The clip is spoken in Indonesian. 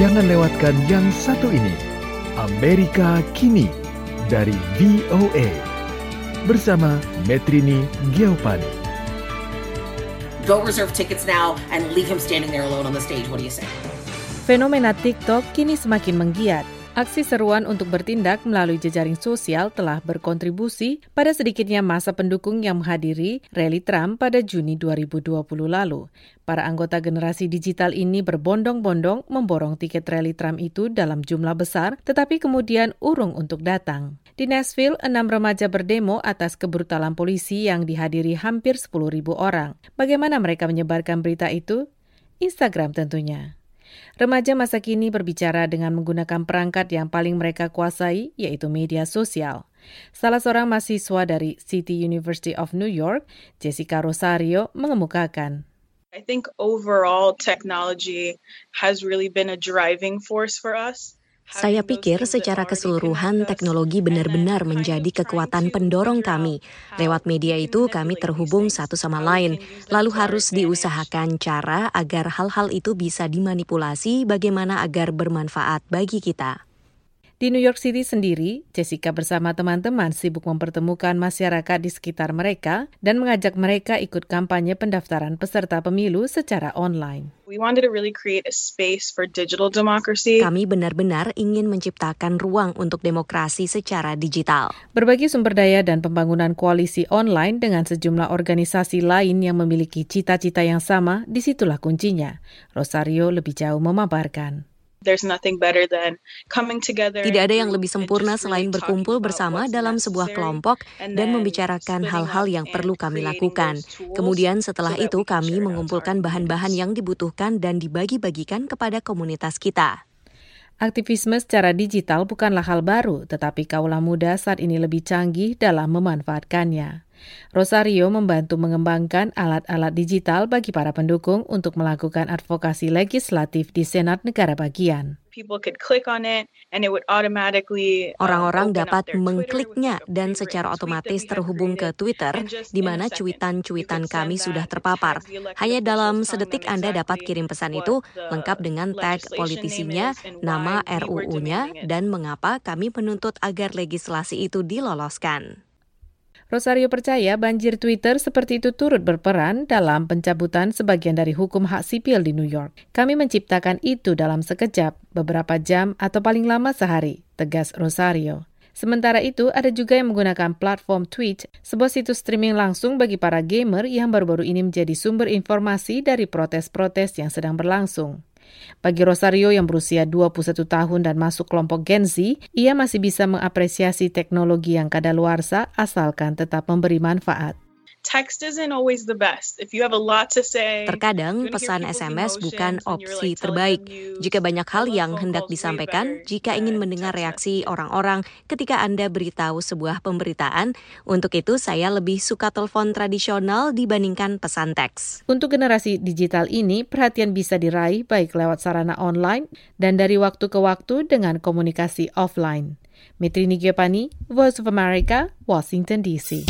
jangan lewatkan yang satu ini. Amerika Kini dari VOA. Bersama Metrini Giovanni. Go reserve tickets now and leave him standing there alone on the stage. What do you say? Fenomena TikTok kini semakin menggiat. Aksi seruan untuk bertindak melalui jejaring sosial telah berkontribusi pada sedikitnya masa pendukung yang menghadiri rally Trump pada Juni 2020 lalu. Para anggota generasi digital ini berbondong-bondong memborong tiket rally Trump itu dalam jumlah besar, tetapi kemudian urung untuk datang. Di Nashville, enam remaja berdemo atas kebrutalan polisi yang dihadiri hampir 10.000 orang. Bagaimana mereka menyebarkan berita itu? Instagram tentunya. Remaja masa kini berbicara dengan menggunakan perangkat yang paling mereka kuasai, yaitu media sosial. Salah seorang mahasiswa dari City University of New York, Jessica Rosario, mengemukakan. I think overall technology has really been a driving force for us. Saya pikir secara keseluruhan teknologi benar-benar menjadi kekuatan pendorong kami. Lewat media itu kami terhubung satu sama lain, lalu harus diusahakan cara agar hal-hal itu bisa dimanipulasi bagaimana agar bermanfaat bagi kita. Di New York City sendiri, Jessica bersama teman-teman sibuk mempertemukan masyarakat di sekitar mereka dan mengajak mereka ikut kampanye pendaftaran peserta pemilu secara online. We wanted to really create a space for digital democracy. Kami benar-benar ingin menciptakan ruang untuk demokrasi secara digital. Berbagi sumber daya dan pembangunan koalisi online dengan sejumlah organisasi lain yang memiliki cita-cita yang sama, di situlah kuncinya. Rosario lebih jauh memaparkan. There's nothing better than coming together. Tidak ada yang lebih sempurna selain berkumpul bersama dalam sebuah kelompok dan membicarakan hal-hal yang perlu kami lakukan. Kemudian setelah itu kami mengumpulkan bahan-bahan yang dibutuhkan dan dibagi-bagikan kepada komunitas kita. Aktivisme secara digital bukanlah hal baru, tetapi kaula muda saat ini lebih canggih dalam memanfaatkannya. Rosario membantu mengembangkan alat-alat digital bagi para pendukung untuk melakukan advokasi legislatif di Senat negara bagian. Orang-orang dapat mengkliknya dan secara otomatis terhubung ke Twitter, di mana cuitan-cuitan kami sudah terpapar. Hanya dalam sedetik Anda dapat kirim pesan itu, lengkap dengan tag politisinya, nama RUU-nya, dan mengapa kami menuntut agar legislasi itu diloloskan. Rosario percaya banjir Twitter seperti itu turut berperan dalam pencabutan sebagian dari hukum hak sipil di New York. Kami menciptakan itu dalam sekejap, beberapa jam, atau paling lama sehari, tegas Rosario. Sementara itu, ada juga yang menggunakan platform Twitch, sebuah situs streaming langsung bagi para gamer yang baru-baru ini menjadi sumber informasi dari protes-protes yang sedang berlangsung. Bagi Rosario yang berusia 21 tahun dan masuk kelompok Gen Z, ia masih bisa mengapresiasi teknologi yang kadaluarsa asalkan tetap memberi manfaat. Text isn't always the best. If you have a lot to say, Terkadang pesan SMS bukan opsi terbaik. Jika banyak hal yang hendak disampaikan, jika ingin mendengar reaksi orang-orang ketika Anda beritahu sebuah pemberitaan, untuk itu saya lebih suka telepon tradisional dibandingkan pesan teks. Untuk generasi digital ini, perhatian bisa diraih baik lewat sarana online dan dari waktu ke waktu dengan komunikasi offline. Mitri Nigiopani, Voice of America, Washington DC.